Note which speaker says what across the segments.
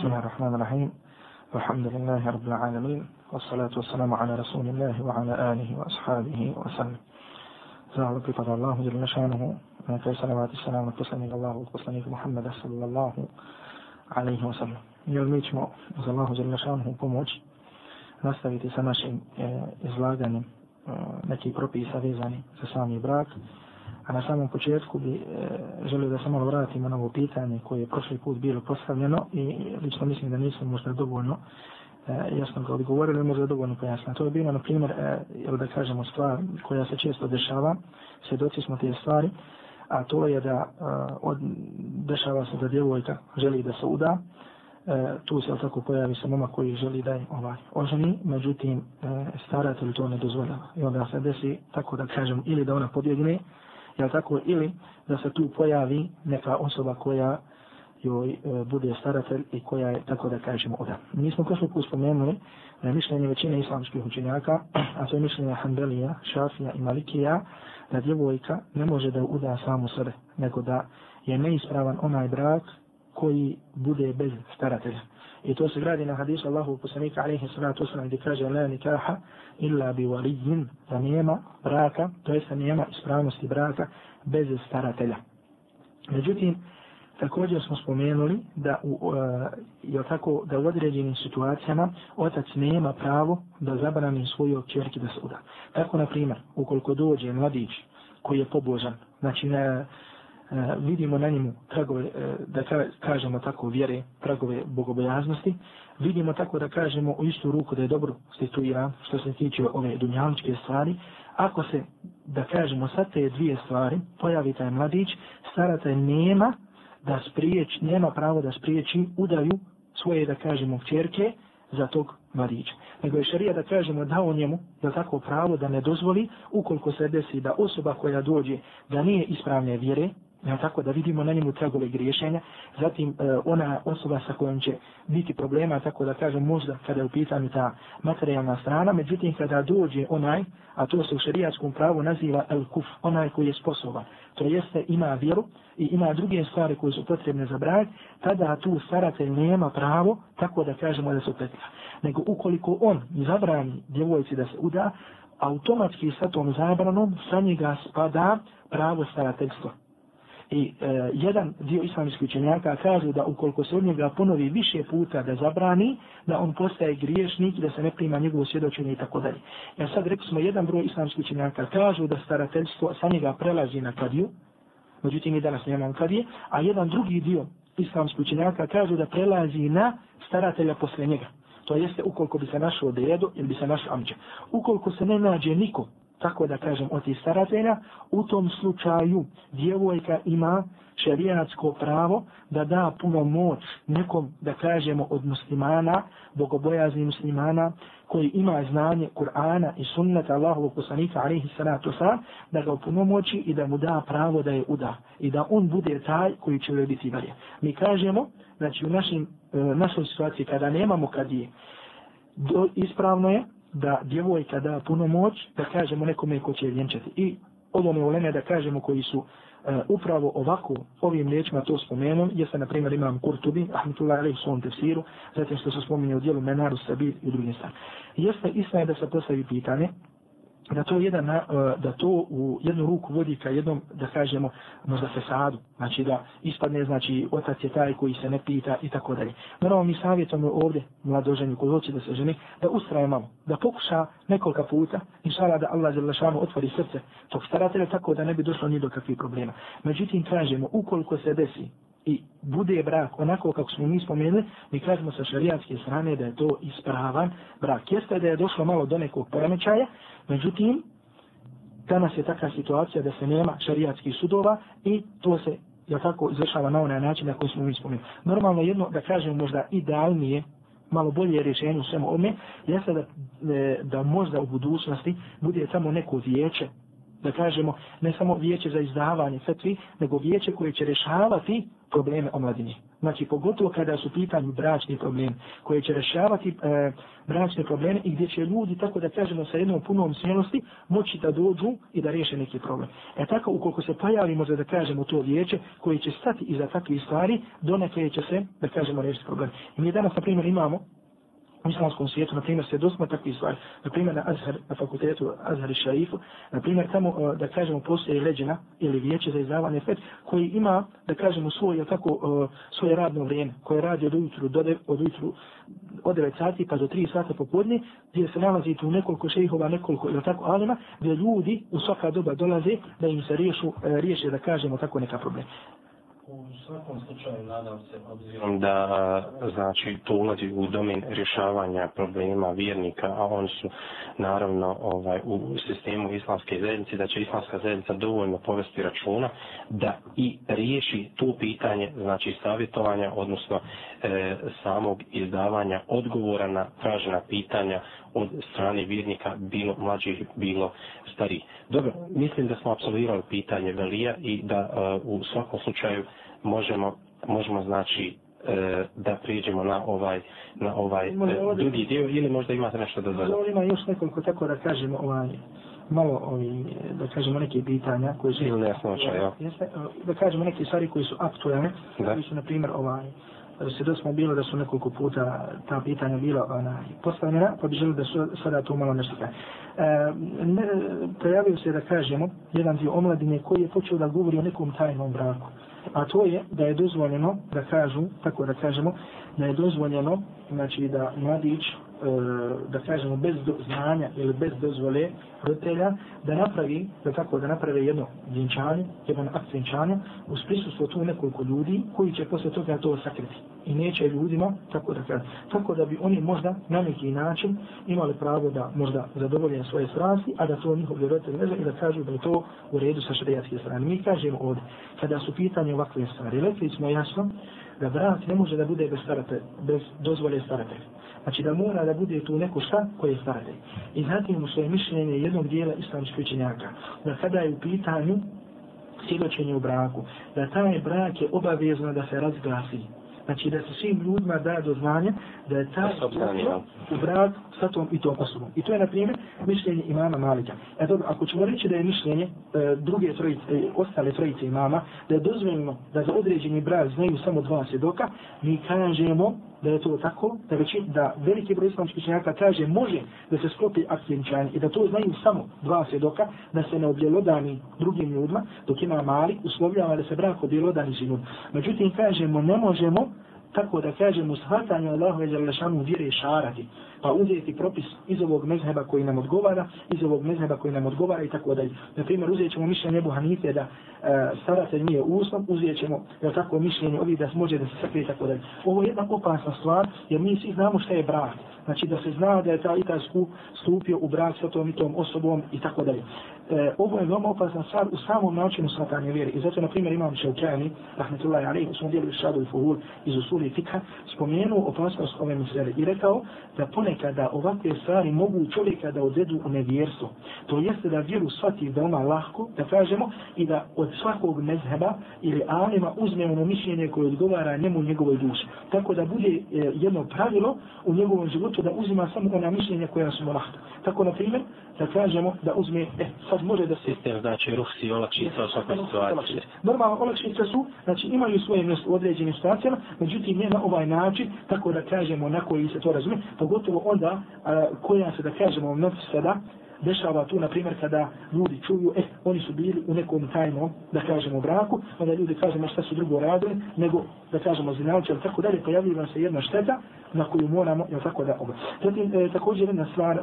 Speaker 1: بسم الله الرحمن الرحيم والحمد لله رب العالمين والصلاة والسلام على رسول الله وعلى آله وأصحابه وسلم زعل بفضل الله جل شانه في صلوات السلام والتسليم إلى الله والتسليم محمد صلى الله عليه وسلم يوم ćemo uz Allahu žele šanuhu pomoć nastaviti sa našim e, izlaganjem e, nekih propisa vezani za sami brak. A na samom početku bi e, želio da se malo vratimo na ovo pitanje koje je prošli put bilo postavljeno i lično mislim da nisam možda dovoljno e, jasno ga odgovorili, možda dovoljno pojasno. To je bilo, na primjer, e, jel da kažemo stvar koja se često dešava, svjedoci smo te stvari, a to je da e, od, dešava se da djevojka želi da se uda, e, tu se tako pojavi se mama koji želi da je ovaj oženi, međutim e, staratelj to ne dozvoljava. I onda se desi tako da kažem ili da ona pobjegne, jel tako, ili da se tu pojavi neka osoba koja joj e, bude staratelj i koja je, tako da kažemo, oda. Mi smo prošli put spomenuli da je mišljenje većine islamskih učenjaka, a to je mišljenje Hanbelija, Šafija i Malikija, da djevojka ne može da uda samu sebe, nego da je neispravan onaj brak koji bude bez staratelja. I to se gradi na hadisu Allahu poslanika alaihi salatu wasalam gdje kaže la nikaha illa bi walijin da nema braka, to jest da nema ispravnosti braka bez staratelja. Međutim, također smo spomenuli da u, e, uh, je tako, da u određenim situacijama otac nema pravo da zabrani svoju čerki da se uda. Tako, na primjer, ukoliko dođe mladić koji je pobožan, znači na, E, vidimo na njemu tragove, e, da kažemo tako, vjere, tragove bogobojaznosti, vidimo tako da kažemo u istu ruku da je dobro situiran što se tiče ove dunjaličke stvari, ako se, da kažemo, sad te dvije stvari, pojavi taj mladić, staratelj nema da spriječi, nema pravo da spriječi udaju svoje, da kažemo, čerke za tog mladića. Nego je šarija da kažemo dao njemu da tako pravo da ne dozvoli ukoliko se desi da osoba koja dođe da nije ispravne vjere, Ja tako da vidimo na njemu tragove griješenja, zatim e, ona osoba sa kojom će biti problema, tako da kažem možda kada je u pitanju ta materijalna strana, međutim kada dođe onaj, a to se u šarijatskom pravu naziva el kuf, onaj koji je sposoban, to jeste ima vjeru i ima druge stvari koje su potrebne za brak, tada tu staratelj nema pravo, tako da kažemo da se petlja. Nego ukoliko on zabrani djevojci da se uda, automatski sa tom zabranom sa njega spada pravo starateljstva. I e, jedan dio islamskih učenjaka kaže da ukoliko se od njega ponovi više puta da zabrani, da on postaje griješnik da se ne prima njegovo svjedočenje i tako dalje. Ja sad rekli smo jedan broj islamskih učenjaka kažu da starateljstvo sa njega prelazi na kadiju, međutim i danas nemam kadije, a jedan drugi dio islamskih učenjaka kažu da prelazi na staratelja posle njega. To jeste ukoliko bi se našao dedo ili bi se našao amđe. Ukoliko se ne nađe niko tako da kažem, od tih staratelja, u tom slučaju djevojka ima šerijatsko pravo da da puno moć nekom, da kažemo, od muslimana, bogobojazni muslimana, koji ima znanje Kur'ana i sunnata Allahovog poslanika, alaihi salatu sa, da ga puno moći i da mu da pravo da je uda. I da on bude taj koji će joj biti dalje. Mi kažemo, znači u našim, e, našoj situaciji kada nemamo kad je, do, ispravno je da djevojka da puno moć da kažemo nekome ko će vjenčati. I ovo me uleme da kažemo koji su uh, upravo ovako ovim riječima to spomenu, jeste na primjer imam Kurtubi, Ahmetullah alaih u svom tefsiru, zatim što se spominje u dijelu Menaru Sabir i drugim stvari. Jeste istina da se postavi pitanje, da to jedan e, da to u jednu ruku vodi ka jednom da kažemo možda fesadu. Znači da ispadne znači otac je taj koji se ne pita i tako dalje. Moramo mi savjetujemo ovdje mladoženju koji hoće da se ženi da ustraje malo da pokuša nekoliko puta inshallah da Allah dželle šanu otvori srce tog staratelja tako da ne bi došlo ni do kakvih problema. Međutim kažemo ukoliko se desi i bude brak onako kako smo mi spomenuli, mi kažemo sa šarijatske strane da je to ispravan brak. Jeste da je došlo malo do nekog poremećaja, međutim, danas je takva situacija da se nema šarijatskih sudova i to se ja tako izvršava na onaj način na koji smo mi spomenuli. Normalno jedno, da kažem možda idealnije, malo bolje rješenje u svemu ome, jeste da, e, da možda u budućnosti bude samo neko vijeće da kažemo, ne samo vijeće za izdavanje fetvi, nego vijeće koje će rešavati probleme omladine. znači pogotovo kada su pitanju bračni problemi, koje će rešavati e, bračne probleme i gdje će ljudi, tako da kažemo, sa jednom punom smjelosti moći da dođu i da riješe neki problem. E tako, ukoliko se pojavi, možda da kažemo to vijeće, koje će stati iza takvih stvari, donekle će se, da kažemo, riješiti problem. I mi danas, na primjer, imamo u islamskom svijetu, na primjer, svjedosma takvih stvari, na primjer, na Azhar, na fakultetu Azhar i Šarifu, na primjer, tamo, e, da kažemo, postoje leđena ili vijeće za izdavanje fet, koji ima, da kažemo, svoj, je tako, e, svoje radno vrijeme, koje radi od ujutru do de, od ujutru od 9 sati pa do 3 sata popodne, gdje se nalazi tu nekoliko šejhova, nekoliko, ili tako, alima, gdje ljudi u svaka doba dolaze da im se riješu, e, riješe, da kažemo, tako neka problem.
Speaker 2: U svakom slučaju nadam se obzirom da znači to ulazi u domen rješavanja problema vjernika, a oni su naravno ovaj u sistemu islamske zajednice da će islamska zajednica dovoljno povesti računa da i riješi tu pitanje znači savjetovanja odnosno e, samog izdavanja odgovora na tražena pitanja od strane vjernika bilo mlađih bilo starih. Dobro, mislim da smo apsolvirali pitanje Velija i da uh, u svakom slučaju možemo, možemo znači uh, da prijeđemo na ovaj na ovaj uh, drugi dio ili možda imate nešto da dodati.
Speaker 1: Ima još nekoliko tako da kažemo ovaj malo ovi, da kažemo neke pitanja koje su...
Speaker 2: Ili jasnoća, ja.
Speaker 1: Jeste, da kažemo neke stvari koje su aktualne, koji su, na primjer, ovaj, se smo bilo da su nekoliko puta ta pitanja bila ona, postavljena, pa bi želio da su sada to malo nešto kaže. E, ne, pojavio se da kažemo jedan dio omladine koji je počeo da govori o nekom tajnom braku. A to je da je dozvoljeno da kažu, tako da kažemo, da je dozvoljeno znači da mladić E, da kažemo bez znanja ili bez dozvole roditelja da napravi da tako da napravi jedno vjenčanje, jedan akt vjenčanja uz prisustvu tu nekoliko ljudi koji će posle toga to sakriti i neće ljudima tako da kažem. tako da bi oni možda na neki način imali pravo da možda zadovolje svoje strasti a da to njihov roditelj ne zna i da kažu da je to u redu sa šarijatske strane mi kažemo ovdje kada su pitanje ovakve stvari rekli smo jasno da brat ne može da bude bez, starate, bez dozvole staratelja Znači da mora da bude tu neko šta koje je staratelj. I zatim u svoje mišljenje jednog dijela islamskih učenjaka, da kada je u pitanju svjedočenje u braku, da taj brak je obavezno da se razglasi. Znači da se svim ljudima da do znanja da je taj u brak sa tom i tom osobom. I to je, na primjer, mišljenje imama Malika. E dobro, ako ćemo reći da je mišljenje e, druge trojice, e, ostale trojice imama, da je dozvoljeno da za određeni brak znaju samo dva svjedoka, mi kažemo da je to tako, da, veći, da veliki broj islamskih učenjaka kaže može da se sklopi akt i da to znaju samo dva svjedoka, da se ne objelodani drugim ljudima, dok ima mali, uslovljava da se brak objelodani žinu. Međutim, kažemo, ne možemo tako da kažemo shvatanje Allahove Đalešanu vire šarati, pa uzeti propis iz ovog mezheba koji nam odgovara, iz ovog mezheba koji nam odgovara i tako dalje. Na primjer, uzet ćemo mišljenje Ebu Hanife da e, staratelj nije uslov, uzet ćemo je tako mišljenje ovih da može da se sakrije i tako dalje. Ovo je jedna opasna stvar, jer mi svi znamo šta je brak. Znači da se zna da je ta i taj stupio u brak sa tom i tom osobom i tako dalje e, ovo je veoma opasna stvar u samom načinu shvatanja vjere. I zato, na primjer, imam Šelkani, rahmetullahi alaih, u svom dijelu Šadu i Fuhul iz Usuli i Fikha, spomenuo opasnost ove misere i rekao da ponekada ovakve stvari mogu čovjeka da odvedu u nevjerstvo. To jeste da vjeru shvati veoma lahko, da kažemo, i da od svakog mezheba ili anima uzme ono mišljenje koje odgovara njemu njegovoj duši. Tako da bude e, jedno pravilo u njegovom životu da uzima samo ona mišljenja koja su mu lahko. Tako, na primjer, da kažemo da uzme, e, sad može da se...
Speaker 2: Sistem, znači, ruhsi, olakšica u svakoj situaciji.
Speaker 1: Normalno, olakšice su, znači, imaju svoje mjesto u određenim situacijama, međutim, ne na ovaj način, tako da kažemo na koji se to razume, pogotovo onda, a, koja se, da kažemo, mnogi sada, dešava tu, na primjer, kada ljudi čuju, eh, oni su bili u nekom tajnom, da kažemo, braku, onda ljudi kažemo šta su drugo radili, nego, da kažemo, zinalče, ali tako dalje, pojavljuje se jedna šteta na koju moramo, jel tako da oba. Zatim, e, također jedna stvar,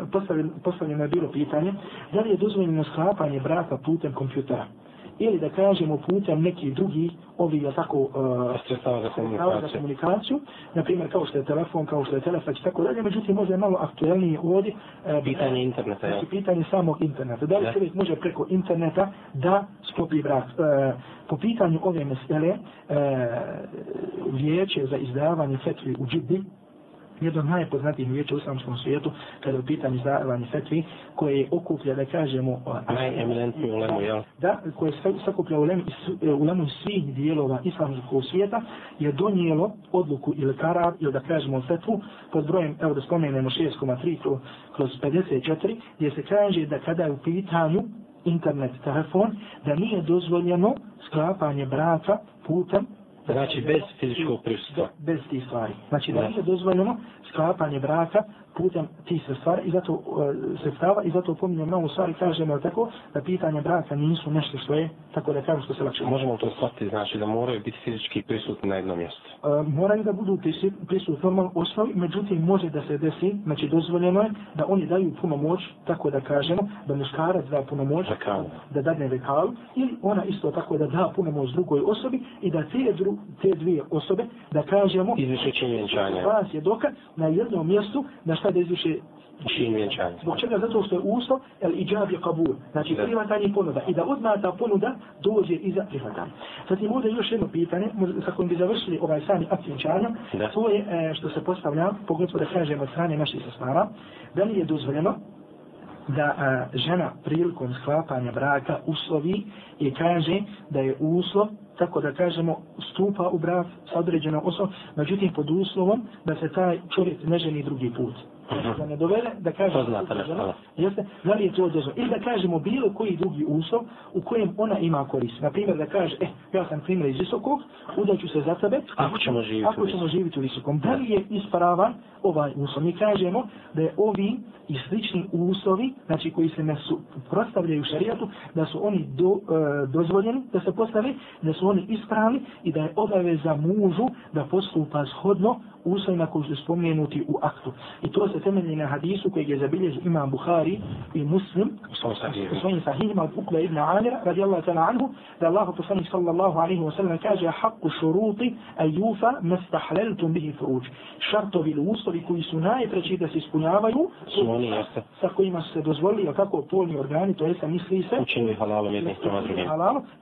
Speaker 1: postavljeno je bilo pitanje, da li je dozvoljeno sklapanje braka putem kompjutera? Ili da kažemo putem neki drugi ovi je tako uh,
Speaker 2: sredstava za komunikaciju. za
Speaker 1: komunikaciju, na primjer kao što je telefon, kao što je telefon i tako dalje, međutim možda je malo aktuelnije ovdje
Speaker 2: uh, pitanje interneta,
Speaker 1: ja. Znači, pitanje samog interneta. Da li ja. čovjek može preko interneta da sklopi brak? Uh, po pitanju ove mesele, uh, vijeće za izdavanje fetvi u džibbi, jedno od najpoznatijih vijeća u islamskom svijetu kada je u pitanju izdavanje fetvi koje je okuplja da kažemo
Speaker 2: najeminentniju ulemu jel?
Speaker 1: da koje je sakuplja ulemu, ulemu svih dijelova islamskog svijeta je donijelo odluku ili karar ili da kažemo fetvu pod brojem evo da spomenemo 6,3 kroz 54 gdje se kaže da kada je u pitanju internet telefon da nije dozvoljeno sklapanje braka putem
Speaker 2: Znači bez fizičkog prisustva.
Speaker 1: Bez tih stvari. Znači da nije dozvoljeno sklapanje braka putem tih stvari i zato uh, se stava i zato pominjem novu stvari kažemo tako da pitanje braka nisu nešto što je tako da kažem što se lakše.
Speaker 2: Možemo to shvatiti znači da moraju biti fizički prisutni na jednom mjestu.
Speaker 1: Uh, moraju da budu prisutni normalno osnovi, međutim može da se desi, znači dozvoljeno je da oni daju puno moć, tako da kažemo, da muškarac da puno moć,
Speaker 2: Vekalu.
Speaker 1: da dadne vekalu, ili ona isto tako da da puno moć drugoj osobi i da te, dru, te dvije osobe, da kažemo,
Speaker 2: izviše čin vjenčanja.
Speaker 1: Vas je dokaz na jednom mjestu da šta da izviše
Speaker 2: čin vjenčanja.
Speaker 1: Zbog čega? Zato što je uslov el iđab je kabul. Znači prihvatanje ponuda. I da odmah ta ponuda dođe iza prihvatanja. Zatim ovdje još jedno pitanje, sa kojim bi završili ovaj sami akt vjenčanja, to je e, što se postavlja, pogotovo da kažemo od strane naših sestara, da li je dozvoljeno da a, žena prilikom sklapanja braka uslovi i kaže da je uslov tako da kažemo stupa u brak sa određenom osobom, međutim pod uslovom da se taj čovjek ne ženi drugi put da ne dovede, da kaže. Jeste, da li je to dozvo? Ili da kažemo bilo koji drugi uslov u kojem ona ima korist. Na primjer da kaže, eh, ja sam primjer iz visokog, udaću se za tebe.
Speaker 2: Ako ćemo živjeti,
Speaker 1: ako ćemo živjeti u visokom. Da li je ispravan ovaj uslov? Mi kažemo da je ovi i slični uslovi, znači koji se ne su prostavljaju šarijatu, da su oni do, e, dozvoljeni, da se postavi, da su oni ispravni i da je obaveza mužu da postupa shodno uslovima koji su spomenuti u aktu. I to se temelji na hadisu koji je zabilježio imam Bukhari i Muslim u svojim sahihima od Ukla ibn Amira radijallahu ta'ala anhu da Allah poslanik sallallahu alaihi wa sallam kaže haqqu šuruti ajufa mestahlaltum bihi furuđ. Šartovi ili uslovi koji su najpreći da se ispunjavaju
Speaker 2: su oni.
Speaker 1: Sa kojima se dozvolili, kako polni organi, to je misli se.
Speaker 2: Učinili halalom jednih prema drugim.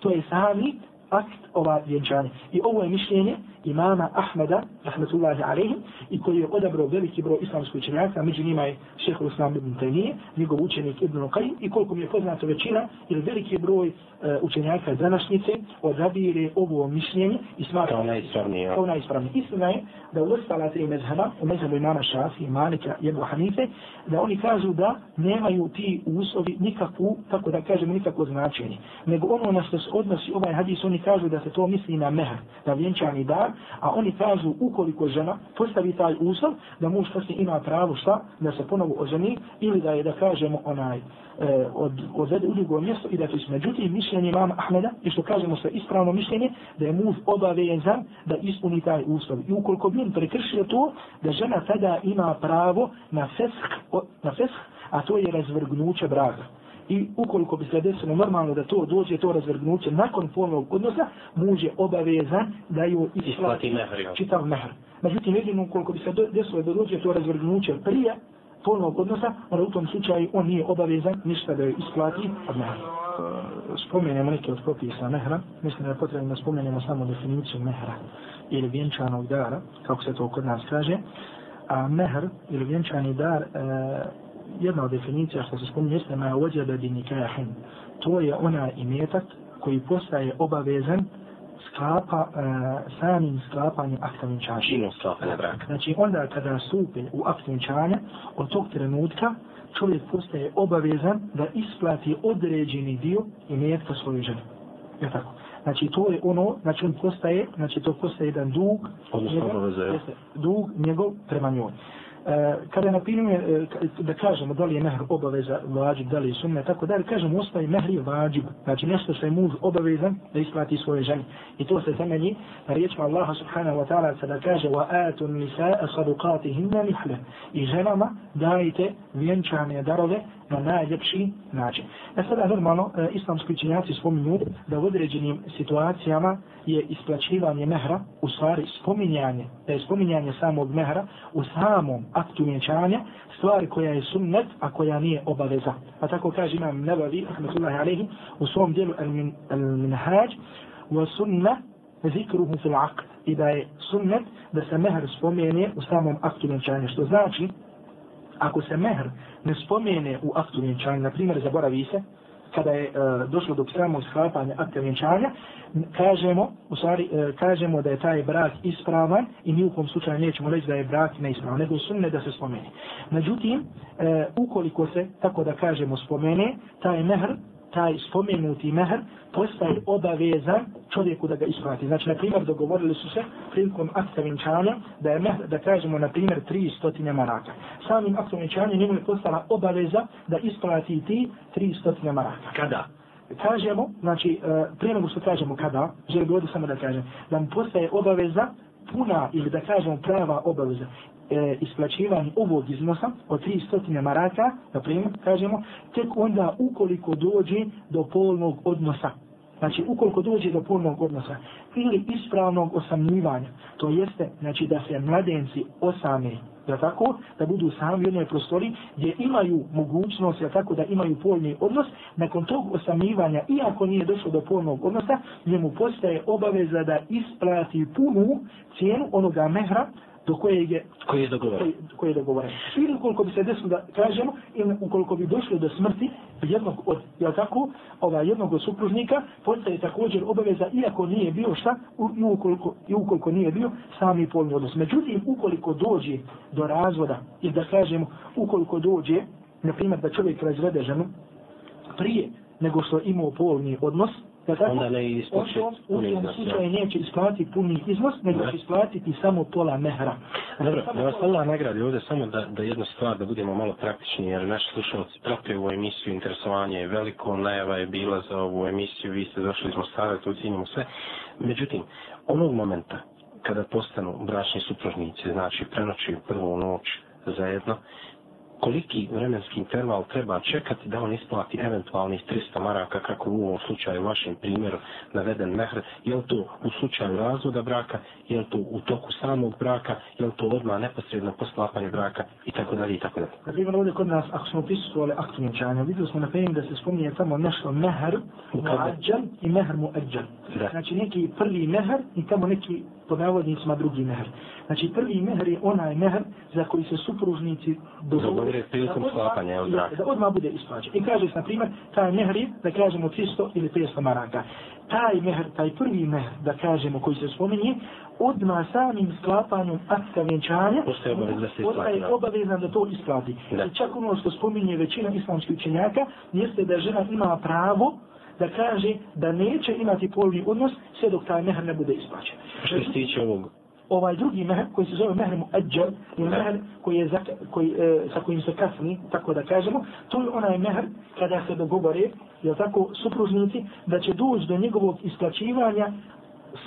Speaker 1: To je sami akt ova vjenčanja. I ovo je mišljenje imama Ahmeda, rahmetullahi alaihim, i koji je odabrao veliki broj islamskoj učenjaka, među njima je šehr Usman ibn Taymiye, njegov učenik Ibn Qayyim, i koliko mi je poznato većina, ili veliki broj uh, učenjaka današnjice odabire ovo mišljenje i smatra
Speaker 2: kao najispravnije.
Speaker 1: Kao najispravnije. Istina je da u ostala tri mezheba, u mezhebu imama Šafi, Malika i Ebu Hanife, da oni kažu da nemaju ti uslovi nikakvu, tako da kažemo, nikakvo značenje. Nego ono na što se odnosi ovaj hadis, oni kažu da se to misli na mehr, na vjenčani dar, a oni kažu ukoliko žena postavi taj uslov, da muž poslije ima pravo šta, da se ponovo oženi ili da je, da kažemo, onaj, e, od, odvede u drugo mjesto i da to međutim mišljenje imama Ahmeda i što kažemo sve ispravno mišljenje da je muž obavezan da ispuni taj uslov. I ukoliko bi on prekršio to da žena tada ima pravo na fesk, na fesk a to je razvrgnuće braka i ukoliko bi se desilo normalno da to dođe to razvrgnuće nakon polnog odnosa muž je obavezan da ju isplati čitav mehr međutim jedino ukoliko bi se desilo da dođe to razvrgnuće prije polnog odnosa, onda u tom slučaju on nije obavezan ništa da je isplati od mehra. Spomenemo neke od propisa mehra, mislim da je potrebno da spomenemo samo definiciju mehra ili vjenčanog dara, kako se to kod nas kaže. A mehr ili vjenčani dar, e, jedna od definicija što se spominje jeste ma ođebe bi nikahin. To je ona imetak koji postaje obavezan sklapa, uh, samim sklapanjem akta vjenčanja.
Speaker 2: Činom sklapanja braka.
Speaker 1: Znači onda kada stupe u akt vjenčanja, od tog trenutka čovjek postaje obavezan da isplati određeni dio i metka svoju ženu. Je tako? Znači to je ono, znači on postaje, znači to postaje jedan dug,
Speaker 2: Odnosno, njegov,
Speaker 1: jeste, dug njegov prema njoj. E, kada na primjer, e, da kažemo da li je mehr obaveza vađib, da li je sunne, tako da li kažemo ostaje mehr je vađib, znači nešto što je muž obavezan da isplati svoje ženi. I to se temelji na riječima Allaha subhanahu wa ta'ala sada kaže wa النِّسَاءَ صَدُقَاتِهِنَّ نِحْلَ i ženama dajte vjenčane darove na najljepši način. E sada normalno, e, islamski učenjaci spominju da u određenim situacijama je isplaćivanje mehra, u stvari spominjanje, da je spominjanje samog mehra u samom aktu vjenčanja, stvari koja je sunnet, a koja nije obaveza. Pa tako kaže imam Nebavi, rahmatullahi alaihi, u svom dijelu al-Minhaj, wa sunna zikruhu fil aqd. i da je sunnet da se mehr spomene u samom aktu vjenčanja. Što znači, ako se mehr ne spomene u aktu vjenčanja, na primjer zaboravi se, kada je uh, došlo do samog sklapanja akta vjenčanja, kažemo, u stvari, uh, kažemo da je taj brak ispravan i ni u kom slučaju nećemo reći da je brak neispravan, nego sunne da se spomene. Međutim, uh, ukoliko se, tako da kažemo, spomene, taj mehr taj spomenuti mehr postaje obavezan čovjeku da ga isplati. Znači, na primjer, dogovorili su se prilikom akta vinčanja da je mehr, da kažemo, na primjer, 300 maraka. Samim aktom vinčanja njemu je postala obaveza da isplati ti 300 maraka.
Speaker 2: Kada?
Speaker 1: Kažemo, znači, e, prije nego što kažemo kada, želim ovdje samo da kažem, da mu postaje obaveza puna ili da kažemo prava obaveza e, isplaćivanje ovog iznosa od 300 maraka, na primjer, kažemo, tek onda ukoliko dođe do polnog odnosa. Znači, ukoliko dođe do polnog odnosa ili ispravnog osamljivanja, to jeste, znači, da se mladenci osamljaju ja tako, da budu sami u jednoj prostori gdje imaju mogućnost, ja tako, da imaju polni odnos, nakon tog osamljivanja, iako nije došlo do polnog odnosa, njemu postaje obaveza da isplati punu cijenu onoga mehra do koje je
Speaker 2: koji je dogovoren.
Speaker 1: Koji je dogovoren. Ili ukoliko bi se desilo da kažemo, ili ukoliko bi došlo do smrti jednog od, jel tako, ova, jednog od supružnika, postaje također obaveza, iako nije bio šta, i ukoliko, i ukoliko nije bio sami polni odnos. Međutim, ukoliko dođe do razvoda, ili da kažemo, ukoliko dođe, na primjer, da čovjek razvede ženu, prije nego što imao polni odnos,
Speaker 2: Ja? Onda ne isplaće
Speaker 1: iznos. U slučaju neće isplatiti puni iznos, nego će isplatiti samo pola mehra.
Speaker 2: Dobro, da vas Allah nagradi ovdje samo da, da jednu stvar, da budemo malo praktični, jer naši slušalci prate ovu emisiju, interesovanje je veliko, najava je bila za ovu emisiju, vi ste došli iz Mostara, to ucijenimo sve. Međutim, onog momenta kada postanu bračni supružnici, znači prenoći prvu noć zajedno, koliki vremenski interval treba čekati da on isplati eventualnih 300 maraka kako u ovom slučaju, vašem primjeru, naveden mehr, je li to u slučaju razvoda braka, je li to u toku samog braka, je li to odmah neposredno posklapanje braka? I tako dalje i tako dalje.
Speaker 1: Na primjer ovdje kod nas, ako smo prisustvovali aktu vjenčanja, vidjeli smo na primjer da se spominje tamo nešto mehr muadžal i mehr muadžal. Znači neki prvi mehr i tamo neki po navodnicima drugi mehr. Znači prvi mehr je onaj mehr za koji se supružnici
Speaker 2: dogovore prilikom sklapanja je
Speaker 1: da, da odmah bude isplaćen. I kaže se, na primjer, taj mehr je, da kažemo 300 ili 500 maraka. Taj mehr, taj prvi mehr, da kažemo, koji se spominje, odmah samim sklapanjem akta vjenčanja
Speaker 2: postaje isplati.
Speaker 1: obavezan da to isplati. Da. I čak ono što spominje većina islamskih učenjaka, jeste da žena ima pravo da kaže da neće imati polni odnos sve dok taj mehr ne bude isplaćen.
Speaker 2: Što se tiče ovog
Speaker 1: ovaj drugi mehr koji se zove mehr muadjal je mehr koji je za, koji, e, sa kojim se kasni, tako da kažemo, to je onaj mehr kada se dogovore, je tako, supružnici, da će doći do njegovog isplaćivanja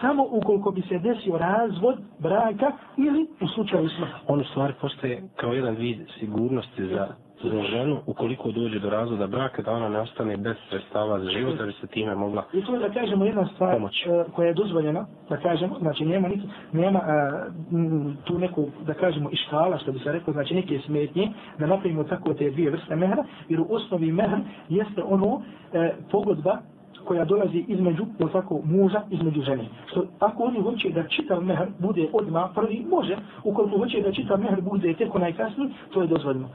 Speaker 1: samo ukoliko bi se desio razvod braka ili u slučaju smrti.
Speaker 2: On u stvari postaje kao jedan vid sigurnosti za za ženu ukoliko dođe do razvoda braka da ona ne ostane bez sredstava za život da bi se time mogla
Speaker 1: I to je da kažemo jedna stvar. E, koja je dozvoljena da kažemo, znači nema, niti, nema a, e, tu neku da kažemo ištala što bi se rekao, znači neke smetnje da napravimo tako te dvije vrste mehra jer u osnovi mehr jeste ono e, pogodba koja dolazi između, je tako, muža, između žene. Što ako oni hoće da čitav mehr bude odmah prvi, može. Ukoliko hoće da čitav mehr bude tek onaj kasni, to je dozvoljeno.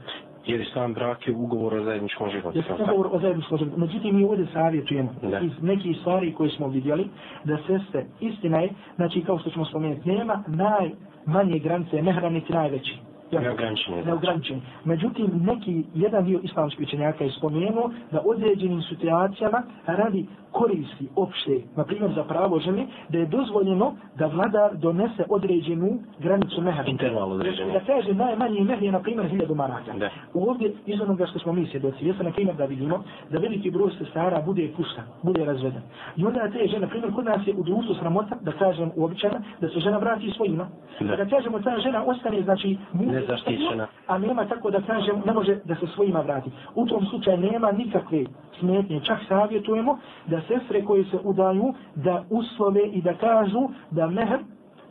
Speaker 2: Jer je sam brak je ugovor o zajedničkom životu.
Speaker 1: Jeste ugovor o zajedničkom životu. Međutim, mi ovdje savjetujemo iz nekih stvari koje smo vidjeli, da se ste, istina je, znači kao što ćemo spomenuti, nema najmanje granice mehra, niti najveći.
Speaker 2: Neograničeni.
Speaker 1: Neograničeni. Međutim, neki, jedan dio islamskih učenjaka je spomenuo da određenim situacijama radi koristi opšte, na primjer za pravo žene, da je dozvoljeno da vladar donese određenu granicu mehra.
Speaker 2: Interval određenu.
Speaker 1: Da kaže najmanji mehr je na primjer hiljadu maraka. Da. Ovdje, iz onoga što smo mi svjedoci, jeste na primjer da vidimo da veliki broj sestara bude pušta, bude razveden. I onda te žene, na primjer, kod nas je u društvu sramota, da kažem uobičajno, da se žena vrati svojima. Da. da kažemo, ta žena ostane, znači,
Speaker 2: nezaštićena.
Speaker 1: A nema tako da kažem, ne može da se svojima vrati. U tom slučaju nema nikakve smetnje. Čak savjetujemo da sestre koje se udaju da uslove i da kažu da mehr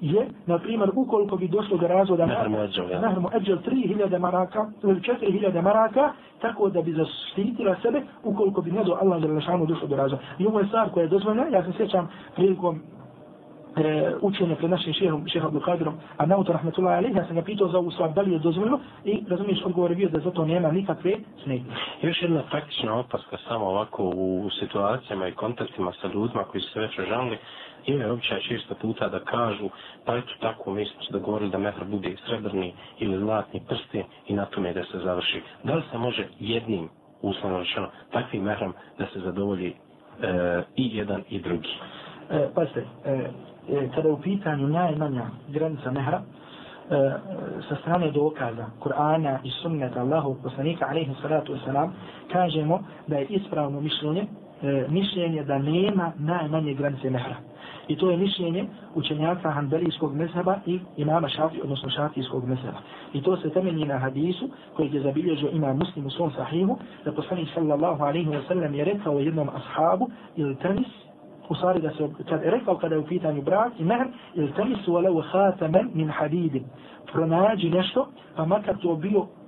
Speaker 1: je, na primjer, ukoliko bi došlo do razvoda
Speaker 2: mehr muadžel, ja.
Speaker 1: mehr muadžel 3000 maraka ili 4000 maraka, tako da bi zaštitila sebe ukoliko bi ne do Allah za došlo do razvoda. I ovo je stvar koja je dozvoljena, ja se sjećam prilikom e, učenje pred našim šehom, šehom Abdulkadirom, a na Rahmetullahi Alihi, ja sam ga pitao za ovu stvar, da li je dozvoljeno i razumiješ, odgovor je bio da zato nema nikakve smetnje.
Speaker 2: Još jedna praktična opaska, samo ovako u situacijama i kontaktima sa ljudima koji su se već žalili, imaju običaj često puta da kažu, pa eto tako, mi smo se dogovorili da mehr bude srebrni ili zlatni prsti i na tome da se završi. Da li se može jednim, uslovno rečeno, takvim mehrom da se zadovolji e, i jedan i drugi?
Speaker 1: E, pazite, e, e, kada je u pitanju najmanja granica mehra, e, sa strane dokaza Kur'ana i sunneta Allahu poslanika alaihi salatu wasalam, kažemo da je ispravno mišljenje, e, mišljenje da nema najmanje granice mehra. I to je mišljenje učenjaka Hanbelijskog mezheba i imama Šafi, odnosno Šafijskog mezheba. I to se temelji na hadisu koji je zabilježio ima muslim u svom sahihu, da poslanik sallallahu alaihi wa sallam je rekao jednom ashabu ili tenis, خساري دا سوك كاد إريك أو كادو في تاني براع إمهر التمس ولو خاتما من حديد. فرناجي نشتو فما كاد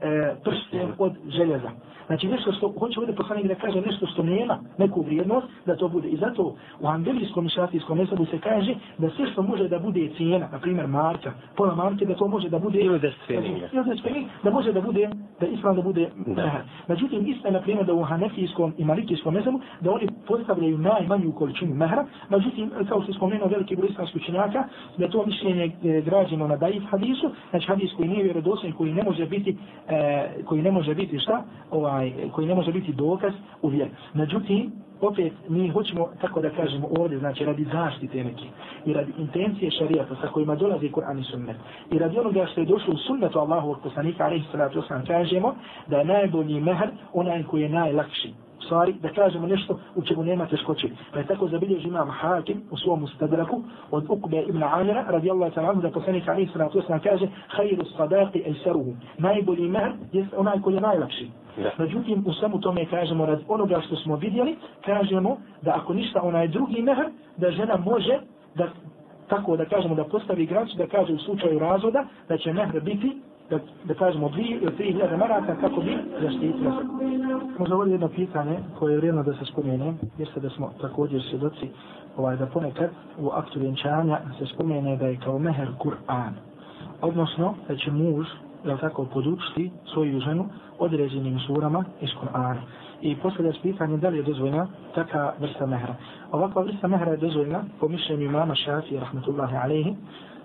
Speaker 1: آه، تقبيلو قد جلزة Znači nešto što hoće ovdje poslanik da kaže nešto što nema neku vrijednost da to bude. I zato u angelijskom i šafijskom mesobu se kaže da sve što može da bude cijena, na primjer marka, pola marke, da to može da bude
Speaker 2: ili da stveninje.
Speaker 1: Ili da može da bude, da islam da bude da. Međutim, isto je na primjer da u hanefijskom i malikijskom mesobu da oni postavljaju najmanju količinu mehra. Međutim, kao što je spomenuo veliki broj islamskih učenjaka, da to mišljenje je građeno na daif hadisu, znači hadis koji nije vjerodostojan, koji ne može biti, e, koji ne može biti šta, ovaj, ovaj, koji ne može biti dokaz u vjeru. Međutim, opet mi hoćemo, tako da kažemo ovdje, znači radi zaštite neke i radi intencije šarijata sa kojima dolazi Kur'an i sunnet i radi onoga što je došlo u sunnetu Allahu od poslanika, alaihi salatu wasalam, kažemo da je najbolji mehr onaj koji je najlakši stvari, da kažemo nešto u čemu nema teškoće. Pa je tako zabilježi imam Hakim u svom ustadraku od Ukbe ibn Amira, radijallahu ta'ala anhu, da poslanik Ali sallatu wasallam kaže Hayru sadaqi ejsaruhu. Najbolji mehr je onaj koji je najlakši. Da. Međutim, u svemu tome kažemo rad onoga što smo vidjeli, kažemo da ako ništa onaj drugi mehr, da žena može da tako da kažemo da postavi granicu, da kaže u slučaju razvoda, da će mehr biti da, da kažemo dvije ili tri hiljade maraka kako bi zaštitila se. Možda ovdje jedno pitanje koje je vrijedno da se spomene, jeste da smo također svjedoci ovaj, da ponekad u aktu vjenčanja se spomene da je kao meher Kur'an. Odnosno da će muž je tako podučiti svoju ženu određenim surama iz Kur'ana. I postavlja je pitanje da li je dozvoljna taka vrsta mehra. Ovakva vrsta mehra je dozvoljna po mišljenju mama Šafi, rahmatullahi alaihi,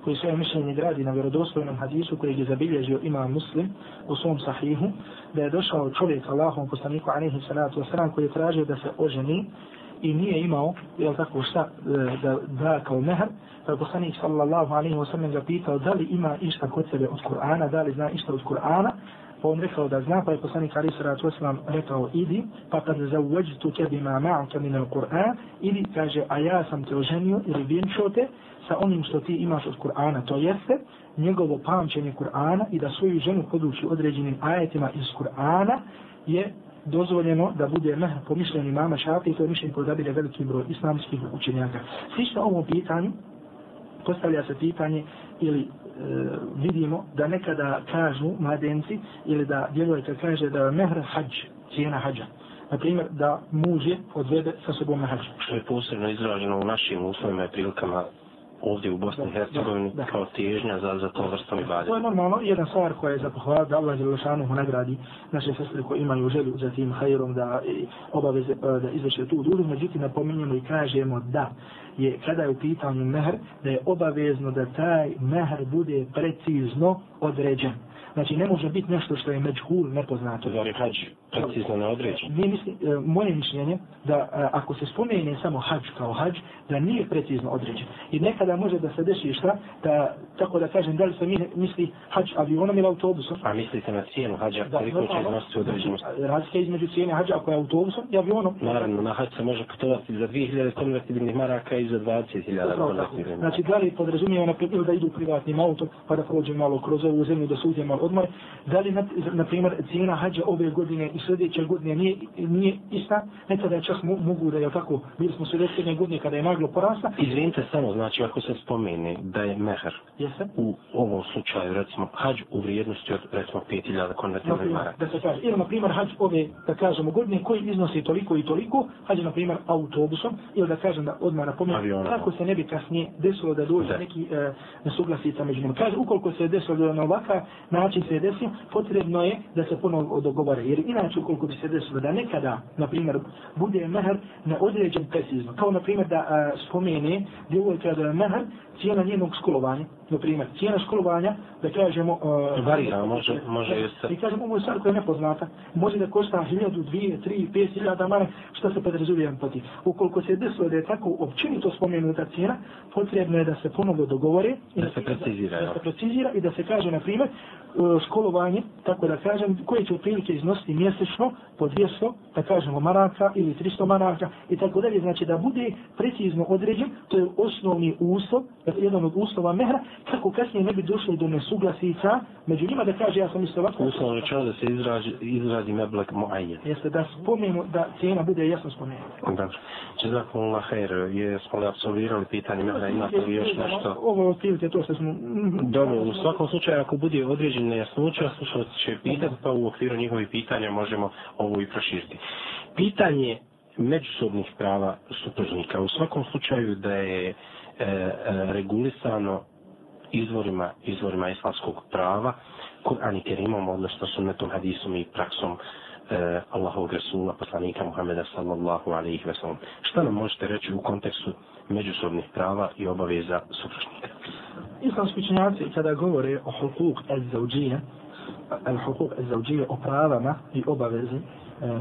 Speaker 1: koji svoje mišljenje gradi na vjerodostojnom hadisu koji je zabilježio ima muslim u svom sahihu, da je došao čovjek Allahom poslaniku alaihi salatu wasalam koji je tražio da se oženi i nije imao, jel tako šta, e, da da kao mehr, pa je poslanik sallallahu alaihi wasalam ga pitao da li ima išta kod sebe od Kur'ana, da li zna išta od Kur'ana, pa on rekao da zna, pa je poslanik Ali Saratu Osman rekao, idi, pa kad zauveđu tebi ma ma'aka min al-Qur'an, ili kaže, a ja sam te oženio ili vjenčio te sa onim što ti imaš od Kur'ana, to jeste njegovo pamćenje Kur'ana i da svoju ženu poduči određenim ajetima iz Kur'ana je dozvoljeno da bude mehr po mišljenju mama šafi i to je mišljenje koje zabire veliki broj islamskih učenjaka. Slično ovom pitanju, postavlja se pitanje ili e, vidimo da nekada kažu mladenci ili da djevojka kaže da je mehr hađ, cijena hađa. Na primjer, da muž je odvede sa sobom na hađu.
Speaker 2: Što je posebno izraženo u našim uslovima i prilikama ovdje u Bosni i Hercegovini kao težnja za, za to vrstom i balje.
Speaker 1: To je normalno, jedna stvar koja je za pohvala da Allah Đelešanu mu nagradi naše sestre koje imaju želju za tim hajrom da obaveze da izveše tu dužu, međutim napominjemo i kažemo da je kada je u pitanju mehr, da je obavezno da taj mehr bude precizno određen. Znači ne može biti nešto što je međhul nepoznato.
Speaker 2: Zar je precizno neodređen?
Speaker 1: Mi misli, e, moje mišljenje da e, ako se spomene samo hađ kao hađ, da nije precizno određen. I nekada može da se deši šta, da, tako da kažem, da li se misli hađ avionom ili autobusom.
Speaker 2: A mislite na cijenu hađa, da, koliko će iznositi određenu?
Speaker 1: Razlika između cijene hađa ako je autobusom i avionom.
Speaker 2: Naravno, na hađ se može putovati za 2000 konvertibilnih maraka i za 20.000 konvertibilnih maraka.
Speaker 1: Znači, da li podrazumijemo na primjer da idu privatnim autom, pa da prođe malo kroz ovu zemlju, da sudjemo odmor, da li, na, na primjer, cijena hađa ove godine sljedeće godine nije, nije ista, nekada je čak mogu da je tako, bili smo sljedeće godine kada je naglo porasla.
Speaker 2: Izvinite samo, znači ako se spomene da je mehar
Speaker 1: Jeste?
Speaker 2: u ovom slučaju, recimo, hađ u vrijednosti od, recimo, 5000 konvertirane maraka.
Speaker 1: Da se kaže, ili, na primjer, hađ ove, da kažemo, godine koji iznosi toliko i toliko, hađ, na primjer, autobusom, ili da kažem da odmah napomenem, kako se ne bi kasnije desilo da dođe neki e, nesuglasica među njima. Kaže, ukoliko se je desilo da na ovakav način se je desilo, potrebno je da se ponovo dogovore. Jer inače, Znači ukoliko bi se desilo da nekada, na primjer, bude mehar neodređen precizno, kao na primjer da a, spomene djevojka da je mehr cijena njenog školovanja, na primjer, cijena školovanja, da kažemo...
Speaker 2: Uh, Varira, može, može
Speaker 1: jeste. I kažemo, ovo je stvar koja je nepoznata, može da košta hiljadu, dvije, tri, pet hiljada mare, što se podrazumije poti. Ukoliko se desilo da je tako općenito spomenuta cijena, potrebno je da se ponovno dogovore
Speaker 2: i da, da se precizira,
Speaker 1: da, da se precizira i da se kaže, na primjer, školovanje, tako da kažem, koje će otprilike iznositi mjesečno po 200, da kažemo, maraka ili 300 maraka i tako dalje, znači da bude precizno određen, to je osnovni uslov, jedan od uslova mehra, kako kasnije ne bi došlo do nesuglasica, među njima da kaže, ja sam isto ovako...
Speaker 2: Uslov rečeno da se izrazi, izrazi meblek muajen.
Speaker 1: Jeste, da spomenu, da cijena bude jasno spomenuta.
Speaker 2: Dobro. Čezakum Allah her, jesmo li absolvirali pitanje mehra, imate li još nešto?
Speaker 1: Ovo otprilike to što smo...
Speaker 2: Dobro, u svakom slučaju, ako bude određen nejasnoća, slušalci će pitati, pa u okviru njihovih pitanja možemo ovo i proširiti. Pitanje međusobnih prava supružnika. U svakom slučaju da je e, e, regulisano izvorima, izvorima islamskog prava, Kur'an i Kerimom, odnosno sunnetom, hadisom i praksom e, Allahovog Resula, poslanika Muhammeda sallallahu alaihi ve sellem. Šta nam možete reći u kontekstu međusobnih prava i obaveza supružnika?
Speaker 1: Islamski učenjaci kada govore o hukuk el-zawđije, el-hukuk el-zawđije o pravama i obavezi e,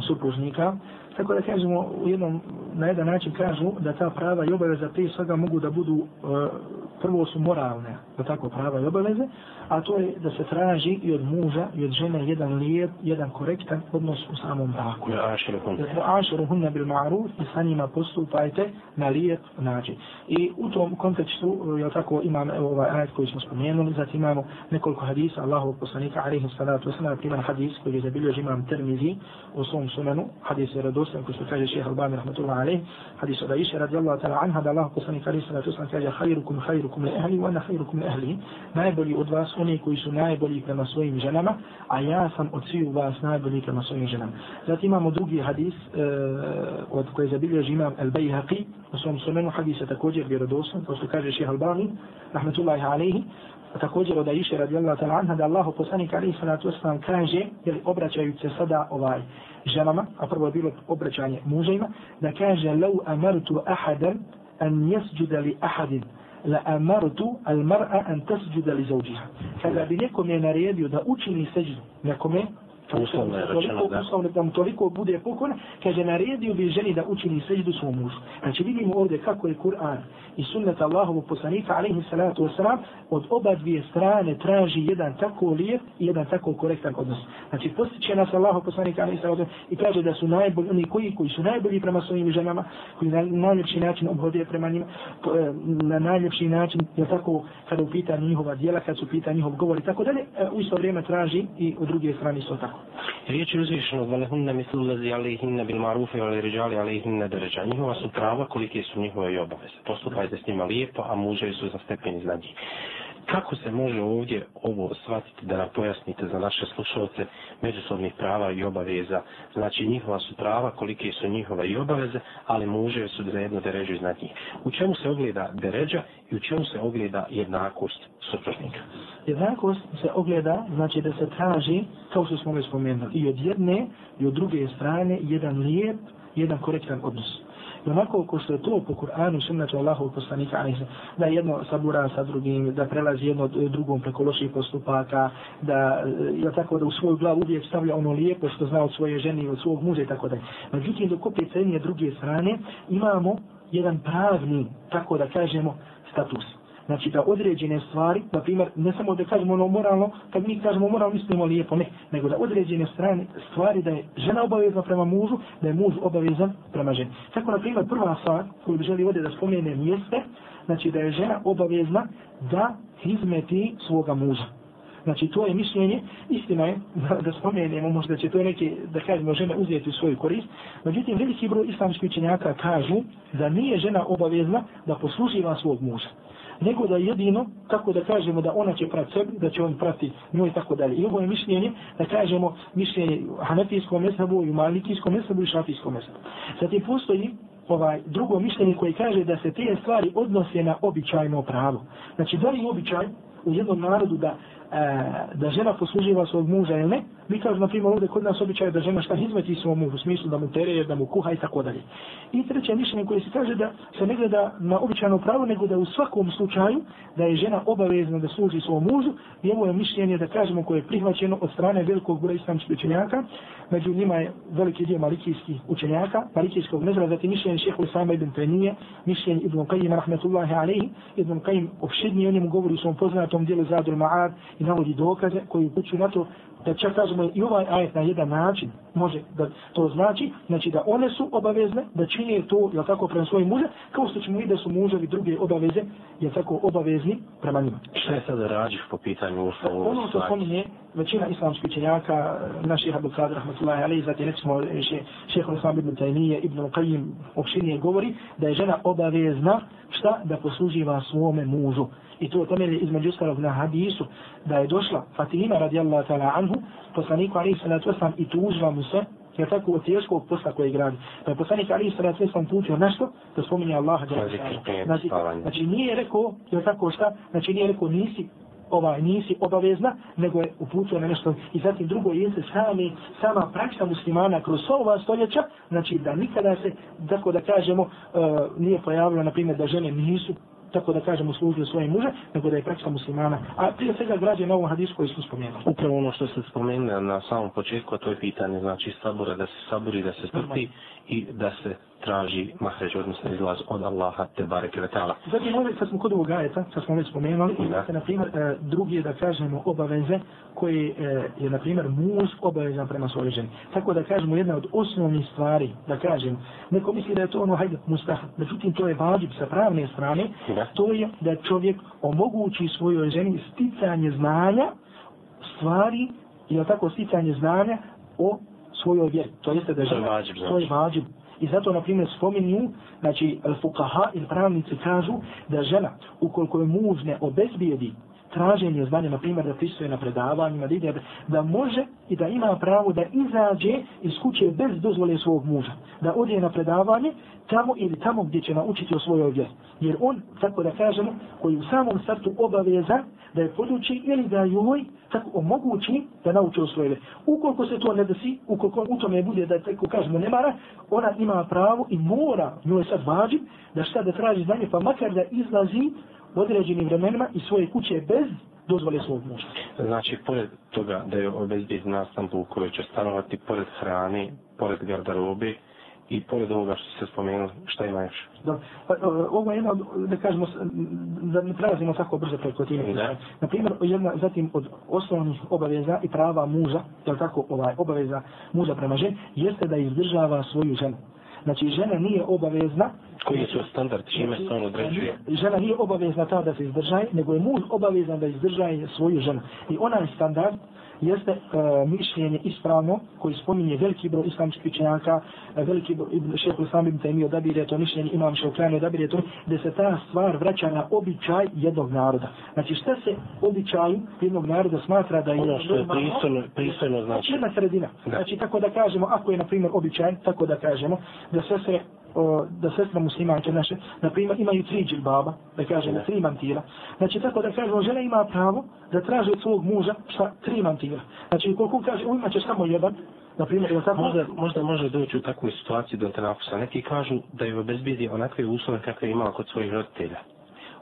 Speaker 1: supružnika, tako da kažemo u jednom, na jedan način kažu da ta prava i obaveza prije svega mogu da budu, e, prvo su moralne, da tako prava i obaveze, a to je da se traži i od muža i od žene jedan lijep, jedan korektan odnos u samom braku.
Speaker 2: Ja
Speaker 1: aširu hunna bil ma'ruf i sa njima postupajte na lijep način. I u tom kontekstu, je tako, imam ovaj ajed koji smo spomenuli, zatim imamo nekoliko hadisa Allahovog poslanika, alaihi salatu wasalam, primar hadis koji je zabilio imam termizi u svom sunanu, hadis je radostan koji što kaže šeha Albani, rahmatullah alaihi, hadis od Aisha radijallahu ta'ala anha, da Allahov poslanika, alaihi salatu wasalam, kaže, hajrukum, hajrukum li ehli, wa ana hajrukum li ehli, najbolji od vas oni koji su najbolji prema svojim ženama, a ja sam od svih vas najbolji prema svojim ženama. Zatim imamo drugi hadis e, od koje zabilježi imam El Bayhaqi, u svom sunenu hadisa također vjerodostan, kao što kaže šeha Albani, rahmetullahi alaihi, također od Aisha radijallahu ta'ala anha da Allahu poslanik alaihi salatu wasalam kaže, jer obraćaju se sada ovaj ženama, a prvo je bilo obraćanje mužajima, da kaže, lau amartu ahadan an jesđuda li ahadin la amartu al mar'a an tasjuda li zawjiha. Kada bi nekom je naredio da učini sećdu nekome
Speaker 2: uslovno je rečeno da.
Speaker 1: Uslovno da mu toliko bude pokon, kaže naredio bi ženi da učini seđdu svom mužu. Znači vidimo ovdje kako je Kur'an i sunnet Allahovog poslanika, alaihi salatu wasalam, od oba dvije strane traži jedan tako lijep i jedan tako korektan odnos. Znači postiče nas Allahov poslanika, alaihi salatu i kaže da su najbolji, oni koji, koji su najbolji prema svojim ženama, koji na najljepši način obhode prema njima, e, na najljepši način, je tako, kada upita njihova djela, kad su pita njihov govor i tako dalje, e, u isto vrijeme traži i u druge strane isto tako.
Speaker 2: Riječi je uzvišeno, da mislu lezi alihinne bil marufe, ali ređali alihinne deređa. Njihova su prava, kolike su njihove i obaveze. Postupajte s njima lijepo, a muže su za stepen iznad njih. Kako se može ovdje ovo shvatiti da nam pojasnite za naše slušalce međusobnih prava i obaveza? Znači njihova su prava, kolike su njihova i obaveze, ali muže su za jedno deređu iznad njih. U čemu se ogleda deređa i u čemu se ogleda jednakost supružnika?
Speaker 1: Jednakost se ogleda, znači da se traži, kao što smo već spomenuli, i od jedne i od druge strane jedan lijep, jedan korektan odnos. I onako ko što je to po Kur'anu i sunnetu Allahu poslanika, da jedno sabura sa drugim, da prelazi jedno drugom preko loših postupaka, da e, je tako da u svoju glavu uvijek stavlja ono lijepo što zna od svoje žene i od svog muža i tako da. Međutim, dok opet sa druge strane imamo jedan pravni, tako da kažemo, status. Znači da određene stvari, na primjer, ne samo da kažemo ono moralno, kad mi kažemo moralno, mislimo lijepo, ne, nego da određene strane, stvari da je žena obavezna prema mužu, da je muž obavezan prema ženi. Tako, na primjer, prva stvar koju bi želi ovdje da spomenem jeste, znači da je žena obavezna da izmeti svoga muža. Znači to je mišljenje, istina je da, da spomenemo, možda će to neke, da kažemo, žene uzeti u svoju korist. Međutim, veliki broj islamskih učenjaka kažu da nije žena obavezna da posluživa svog muža nego da jedino, kako da kažemo da ona će prati sebi, da će on prati njoj i tako dalje. I ovo je mišljenje, da kažemo, mišljenje hanetijskom mesabu, i malikijskom mesabu i šafijskom mesabu. Zatim postoji ovaj drugo mišljenje koje kaže da se te stvari odnose na običajno pravo. Znači, da li običaj u jednom narodu da E, da žena posluživa svog muža ili ne, mi kažemo, na primjer, ovdje kod nas običaj da žena šta izmeti svom mužu, u smislu da mu tere, da mu kuha i tako dalje. I treće mišljenje koje se kaže da se ne gleda na običajno pravo, nego da u svakom slučaju da je žena obavezna da služi svom mužu, i ovo je mišljenje da kažemo koje je prihvaćeno od strane velikog broja islamskih učenjaka, među njima je veliki dio malikijskih učenjaka, malikijskog mezra, zatim mišljenje šehu Isama ibn Tenije, mišljenje ibn Qajim, rahmetullahi alaihi, ibn Qajim opšednije on je mu govori u svom poznatom dijelu Zadul Ma'ad i navodi dokaze koji upućuju na to da čak kažemo i ovaj ajet na jedan način može da to znači, znači da one su obavezne da čine to, jel tako, prema svojim muže, kao što ćemo vidjeti da su muževi druge obaveze, jel tako, obavezni prema njima.
Speaker 2: Šta je sada rađiš po pitanju uslovu?
Speaker 1: Ono što spominje većina islamskih učenjaka, naših Abu Qadr, rahmatullahi alaihi, zatim recimo šeho Islam ibn Taymiye, ibn Qayyim, opšinije govori da je žena obavezna šta da posluživa svome mužu i to temelje između ostalog na hadisu da je došla Fatima radijallahu ta'ala anhu poslaniku alaihi salatu wasalam i tužila mu se jer tako od teškog posla koje gradi. Pa je poslanik alaihi salatu wasalam putio nešto da spominje Allaha znači, znači nije rekao jer tako šta znači nije rekao nisi ovaj nisi obavezna, nego je uputio na nešto. I zatim drugo jeste sami, sama praksa muslimana kroz ova stoljeća, znači da nikada se, tako da kažemo, uh, nije pojavilo, na primjer, da žene nisu tako da kažemo služili svoje muže, nego da je praksa muslimana. A prije svega građe na ovom hadisu koji smo spomenuli.
Speaker 2: Upravo ono što ste spomenuli na samom početku, a to je pitanje, znači sabura, da se saburi, da se strpi i da se traži mahređ, odnosno izlaz od Allaha te bareke vetala.
Speaker 1: Zatim ovdje, sad smo kod ovog ajeta, sad smo već spomenuli, da. se, na primjer, e, drugi je da kažemo obaveze koje e, je, na primjer, muž obavezan prema svojoj ženi. Tako da kažemo jedna od osnovnih stvari, da kažem, neko misli da je to ono, hajde, mustaha, međutim, to je vađib sa pravne strane, da. to je da čovjek omogući svojoj ženi sticanje znanja, stvari, ili tako sticanje znanja o svojoj vjeri. To jeste da je žena, to je vađib, I zato, na primjer, spominju, znači, fukaha ili pravnici kažu da žena, ukoliko je muž ne obezbijedi traženje zvanja, na primjer, da pristuje na predavanjima, da ide, da može i da ima pravo da izađe iz kuće bez dozvole svog muža. Da ode na predavanje tamo ili tamo gdje će naučiti o svojoj vjeri. Jer on, tako da kažemo, koji u samom startu obaveza da je poduči ili da joj tako omogući da nauči o svojoj vjeri. Ukoliko se to ne desi, ukoliko u tome bude da tako kažemo nemara, ona ima pravo i mora, njoj sad važi, da šta da traži znanje, pa makar da izlazi u određenim vremenima iz svoje kuće bez dozvole svog muža.
Speaker 2: Znači, pored toga da je obezbijed nastanbu u kojoj će stanovati, pored hrane, pored garderobe, i pored ovoga što se spomenuli, šta ima još?
Speaker 1: Da, pa, ovo je jedna, da kažemo, da ne prelazimo tako brzo preko time. Da. Na primjer, jedna, zatim od osnovnih obaveza i prava muža, je tako, ovaj, obaveza muža prema ženi, jeste da izdržava svoju ženu. Znači, žena nije obavezna...
Speaker 2: Koji su standard, čime se on određuje?
Speaker 1: Žena nije obavezna ta da se izdržaje, nego je muž obavezan da izdržaje svoju ženu. I onaj standard, jeste uh, mišljenje ispravno koji spominje veliki broj islamskih učenjaka, uh, veliki broj ibn šehu sam ibn Taymi odabire to mišljenje, imam šeukljani odabire to, da se ta stvar vraća na običaj jednog naroda. Znači šta se običaju jednog naroda smatra da je...
Speaker 2: Ono što je pristojno, pristojno znači.
Speaker 1: Jedna sredina. Da. Znači tako da kažemo, ako je na primjer običaj, tako da kažemo, da sve se o, da sestra muslimanke naše, na primjer, imaju tri džilbaba, da kažem, ne. tri mantira. Znači, tako da kažemo, žena ima pravo da traži od svog muža šta, tri mantira. Znači, koliko kaže, u imaće samo jedan, na primjer, ili tako?
Speaker 2: Možda, možda može doći u takvu situaciju do tenafusa. Neki kažu da je obezbidi onakve uslove kakve je imala kod svojih roditelja.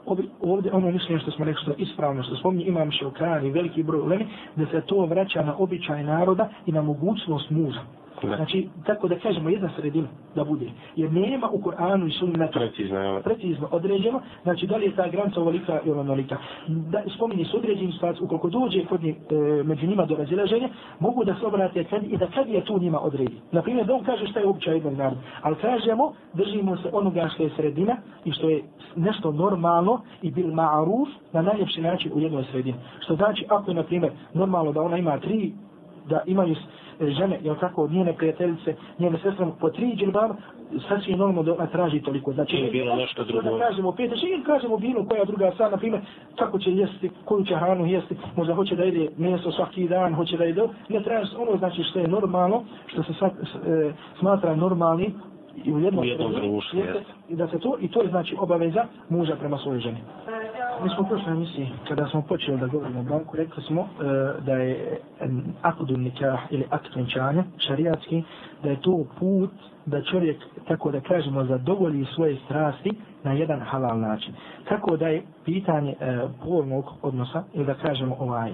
Speaker 1: Ovdje, ovdje ono mišljenje što smo rekli što je ispravno, što spominje imam še u veliki broj ulemi, da se to vraća na običaj naroda i na mogućnost muža. Znači, tako da kažemo jedna sredina da bude. Jer nema u Koranu i sunnetu
Speaker 2: precizno,
Speaker 1: precizno određeno, znači da li je ta granica ovolika ili onolika. Da spominje se određeni situacije, ukoliko dođe kod njih, e, među njima do razilaženja, mogu da se obrate kad, i da kad je tu njima odredi. Naprimjer, da on kaže šta je običaj jednog naroda, ali kažemo, držimo se onoga što je sredina i što je nešto normalno i bil ma'ruf na najljepši način u jednoj sredini. Što znači, ako je, na primjer, normalno da ona ima tri, da imaju žene, jel tako, od njene prijateljice, njene sestre, po tri džilbaba, sasvim normalno da ona traži toliko. Znači,
Speaker 2: nije bilo nešto drugo.
Speaker 1: Da kažemo pet, znači ili kažemo bilo koja druga sad, na primjer, kako će jesti, koju će hranu jesti, možda hoće da ide meso svaki dan, hoće da ide, ne traži ono znači što je normalno, što se sad, e, smatra normalni, i u jednom,
Speaker 2: u jednom društvu,
Speaker 1: i da se to, i to je znači obaveza muža prema svojoj ženi. Mi smo u prošloj emisiji, kada smo počeli da govorimo o braku, rekli smo e, da je akdu nikah ili akt venčanja, šarijatski, da je to put da čovjek, tako da kažemo, zadovolji svoje strasti na jedan halal način. Tako da je pitanje e, polnog odnosa, ili da kažemo ovaj,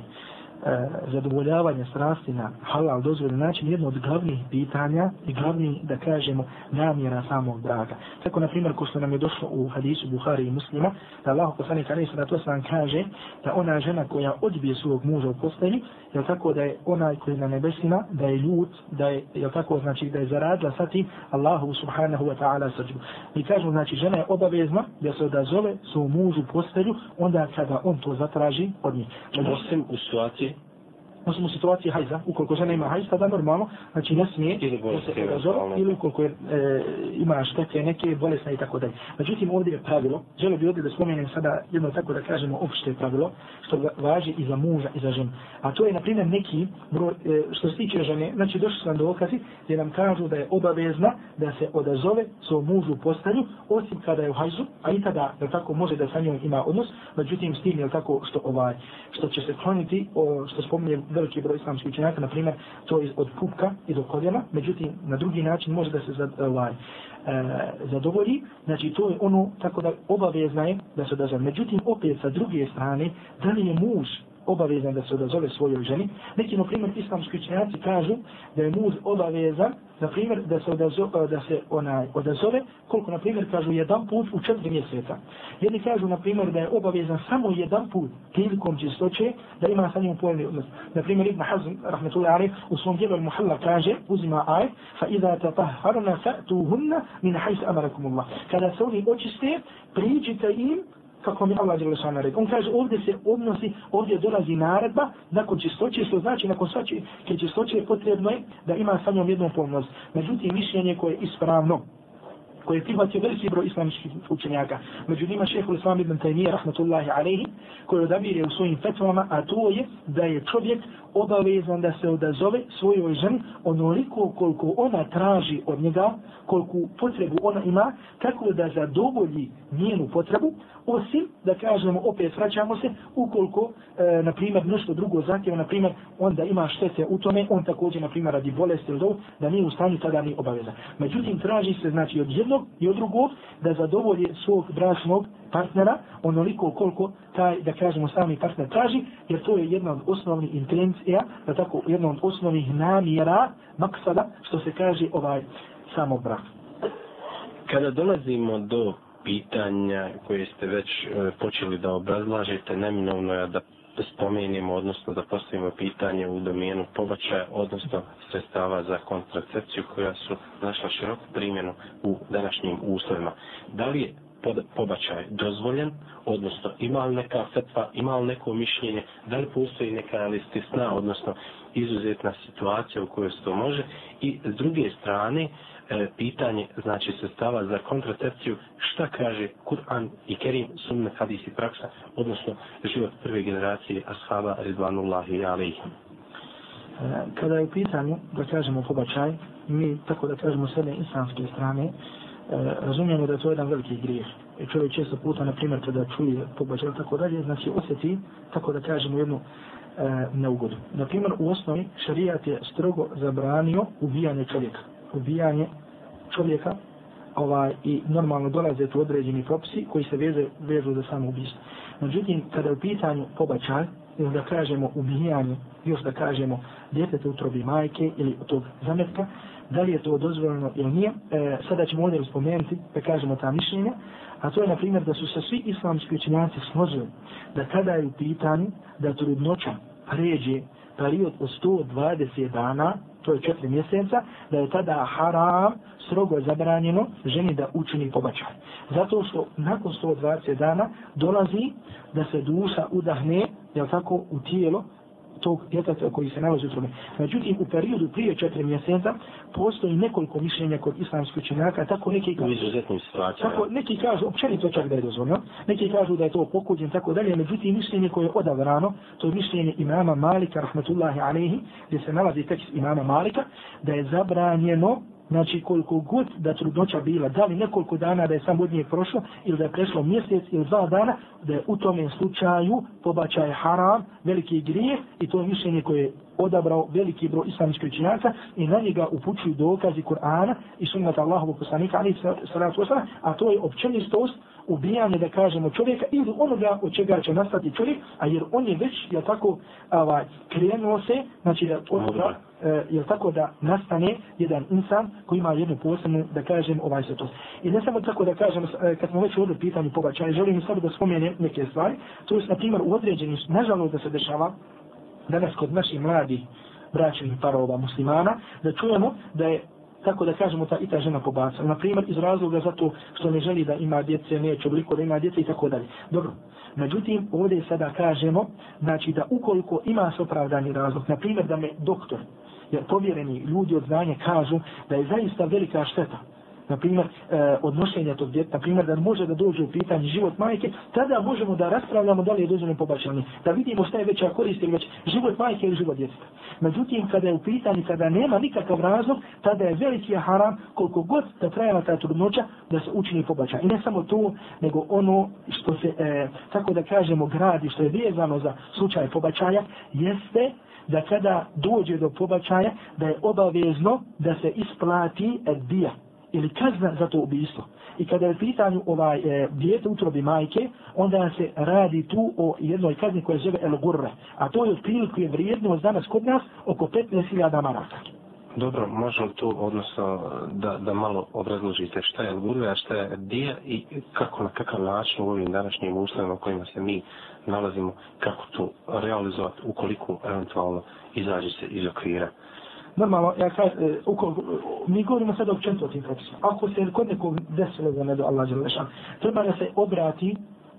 Speaker 1: e, zadovoljavanje strasti na halal dozvoljen način jedno od glavnih pitanja i glavni, da kažemo, namjera samog braka. Tako, na primjer, ko što nam je došlo u hadisu Buhari i muslima, da Allah poslanik Ali sada to sam kaže da ona žena koja odbije svog muža u postelji, je tako da je onaj koji je na nebesima, da je ljut, da je, je tako znači da je zaradila sa tim Allahu subhanahu wa ta'ala srđu. Mi kažemo, znači, žena je obavezna da se odazove svom mužu u postelju onda kada on to zatraži od nje.
Speaker 2: Osim u situaciji
Speaker 1: osim u situaciji hajza, ukoliko žena ima hajza, tada normalno, znači ne smije
Speaker 2: ili
Speaker 1: da se razove, ili ukoliko je, e, ima štete neke bolesne i tako dalje. Međutim, ovdje je pravilo, želio bi ovdje da spomenem sada jedno tako da kažemo opšte pravilo, što važi i za muža i za ženu. A to je, na primjer, neki broj, e, što se tiče žene, znači došli su nam do okazi, gdje nam kažu da je obavezna da se odazove svom mužu u postanju, osim kada je u hajzu, a i tada, da tako može da sa njom ima odnos, međutim, s tim je tako što ovaj, što će se kloniti, o, što spominje veliki broj islamskih učenjaka, na primjer, to je od pupka i do koljena, međutim, na drugi način može da se za, e, ovaj, e, zadovolji, znači to je ono tako da obavezna je da se odazove. Međutim, opet sa druge strane, da li je muž obavezan da se odazove svojoj ženi. Neki, na primjer, islamski učenjaci kažu da je muž obavezan, na primjer, da se, odazove, da se onaj odazove, koliko, na primjer, kažu jedan put u četiri mjeseca. Jedni kažu, na primjer, da je obavezan samo jedan put prilikom čistoće, da ima sa njim pojeli odnos. Na primjer, Ibn Hazm, rahmetullahi alaih, u svom dijelu Muhalla kaže, uzima aj, fa iza tatahharna fa'tuhunna min hajs amarakumullah. Kada se oni očiste, priđite im kako mi Allah je šana. On kaže ovdje se odnosi, ovdje dolazi naredba nakon čistoće, što znači nakon svače čistoće je potrebno je da ima sa njom jednu pomnost. Međutim, mišljenje koje je ispravno, koje je prihvatio veliki broj islamičkih učenjaka. Među njima šehu Islam ibn Taymiye, rahmatullahi alaihi, koji odabire u svojim fetvama, a to je da je čovjek obavezan da se odazove svojoj ženi onoliko koliko ona traži od njega, koliko potrebu ona ima, tako da zadovolji njenu potrebu, osim da kažemo opet vraćamo se ukoliko e, na primjer nešto drugo zahtjeva na primjer onda ima štete u tome on također na primjer radi bolesti ili dobro da nije u stanju tada ni obaveza. Međutim traži se znači od jednog i od drugog da zadovolje svog bračnog partnera onoliko koliko taj da kažemo sami partner traži jer to je jedna od osnovnih intencija da tako jedna od osnovnih namjera maksada što se kaže ovaj samo brak
Speaker 2: kada dolazimo do pitanja koje ste već e, počeli da obrazlažete, neminovno je da spomenimo, odnosno da postavimo pitanje u domenu pobačaja, odnosno sredstava za kontracepciju koja su našla široku primjenu u današnjim uslovima. Da li je pobačaj dozvoljen, odnosno ima li neka fetva, ima li neko mišljenje, da li postoji neka listi sna, odnosno izuzetna situacija u kojoj se to može i s druge strane, e, pitanje znači sredstava za kontracepciju šta kaže Kur'an i Kerim sunne hadis i praksa odnosno život prve generacije ashaba ridvanullahi alaihim
Speaker 1: e, kada je u pitanju da kažemo pobačaj mi tako da kažemo s jedne islamske strane e, razumijemo da je to jedan veliki grijeh. I čovjek često puta na primjer kada čuje pobačaj tako dalje znači osjeti tako da kažemo jednu e, neugodu. Na primjer, u osnovi šarijat je strogo zabranio ubijanje čovjeka ubijanje čovjeka ovaj, i normalno dolaze tu određeni propisi koji se veze, vežu za samo ubijstvo. Međutim, kada je u pitanju pobačaj, ili da kažemo ubijanje, još da kažemo djetete utrobi majke ili tog zametka, da li je to dozvoljeno ili nije. E, sada ćemo ovdje spomenuti da kažemo ta mišljenja, a to je na primjer da su se svi islamski učenjaci složili da kada je u pitanju da trudnoća pređe period od 120 dana, to je četiri mjeseca, da je tada haram strogo zabranjeno ženi da učini pobačaj. Zato što nakon 120 dana dolazi da se duša udahne, jel tako, u tijelo tog djeteta koji se nalazi u trudni. Međutim, u periodu prije četiri mjeseca postoji nekoliko mišljenja kod islamskih učenjaka, tako neki kažu, tako neki kažu, općenito čak da je dozvoljeno, neki kažu da je to pokuđen, tako dalje, međutim, mišljenje koje je odavrano, to je mišljenje imama Malika, rahmatullahi alaihi, gdje se nalazi tekst imama Malika, da je zabranjeno znači koliko god da trudnoća bila, da li nekoliko dana da je sam od nje prošlo, ili da je prešlo mjesec ili dva dana, da je u tome slučaju pobačaj haram, veliki grijeh i to je mišljenje koje je odabrao veliki broj islamskih učinjaka i na njega upućuju dokazi Kur'ana i sunnata Allahovog poslanika, ali salatu wasalam, a to je općenistost ubijanje, da kažemo, čovjeka ili onoga od čega će nastati čovjek, a jer on je već, ja tako, ovaj, krenuo se, znači da onoga, e, je tako da nastane jedan insan koji ima jednu posebnu, da kažem, ovaj svetost. I ne samo tako da kažem, e, kad smo već ovdje pitanju pobačaja, želim samo da spomenem neke stvari, to je, na primjer, u određenim, nažalost da se dešava, danas kod naših mladih braćnih parova muslimana, da čujemo da je tako da kažemo ta i ta žena pobaca. Na primjer, iz razloga zato što ne želi da ima djece, neće obliko da ima djece i tako dalje. Dobro. Međutim, ovdje sada kažemo, znači da ukoliko ima se opravdani razlog, na primjer da me doktor, jer povjereni ljudi od znanja kažu da je zaista velika šteta na primjer, e, odnošenja tog djeteta, na primjer, da može da dođe u pitanje život majke, tada možemo da raspravljamo da li je dozvoljeno pobačanje. Da vidimo šta je veća korist ili već život majke ili život djeteta. Međutim, kada je u pitanju, kada nema nikakav razlog, tada je veliki haram koliko god da trajava ta trudnoća da se učini pobačaj. I ne samo to, nego ono što se, e, tako da kažemo, gradi, što je vezano za slučaj pobačaja, jeste da kada dođe do pobačaja, da je obavezno da se isplati dija, ili kazna za to ubijstvo. I kada je u pitanju ovaj e, dijete utrobi majke, onda se radi tu o jednoj kazni koja se zove El Gurre. A to je otprilike vrijednost danas kod nas oko 15.000 maraka.
Speaker 2: Dobro, možemo tu odnosno da, da malo obrazložite šta je Gurre, a šta je Dija i kako na kakav način u ovim današnjim uslovima u kojima se mi nalazimo, kako to realizovati ukoliko eventualno izađe se iz okvira
Speaker 1: normalno, ja kaj, e, ukoliko, mi govorimo sad općenito o tim propisima. Ako se kod nekog desilo da ne Allah Đelešan, treba da se obrati,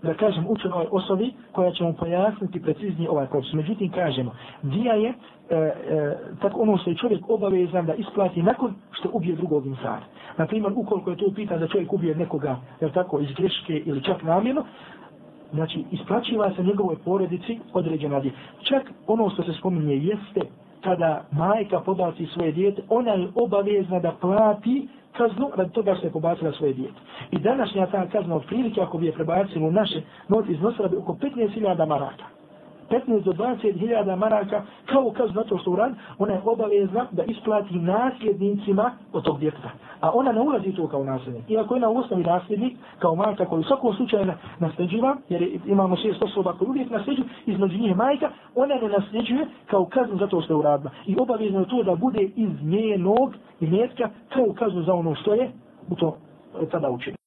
Speaker 1: da kažem, učenoj osobi koja će mu pojasniti preciznije ovaj propis. Međutim, kažemo, dija je e, e, tako ono što je čovjek obavezan da isplati nakon što ubije drugog insana. Naprimjer, ukoliko je to pita da čovjek ubije nekoga, je tako, iz greške ili čak namjerno, znači, isplaćiva se njegovoj porodici određena dija. Čak ono što se spominje jeste kada majka pobaci svoje dijete, ona je obavezna da plati kaznu radi toga što je pobacila svoje dijete. I današnja ta kazna od prilike, ako bi je prebacila u naše not, iznosila bi oko 15.000 maraka. 15 do 20 hiljada maraka kao kaz na to što urad, ona je obavezna da isplati nasljednicima od tog djeteta. A ona ne ulazi to kao nasljednik. Iako je na osnovi nasljednik, kao majka koji u svakom slučaju nasljeđiva, jer imamo šest osoba koji uvijek nasljeđuju, između njih majka, ona ne nasljeđuje kao kaznu za to što je uradila. I obavezno je to da bude iz njenog imetka kao kaznu za ono što je u to e, tada učinio.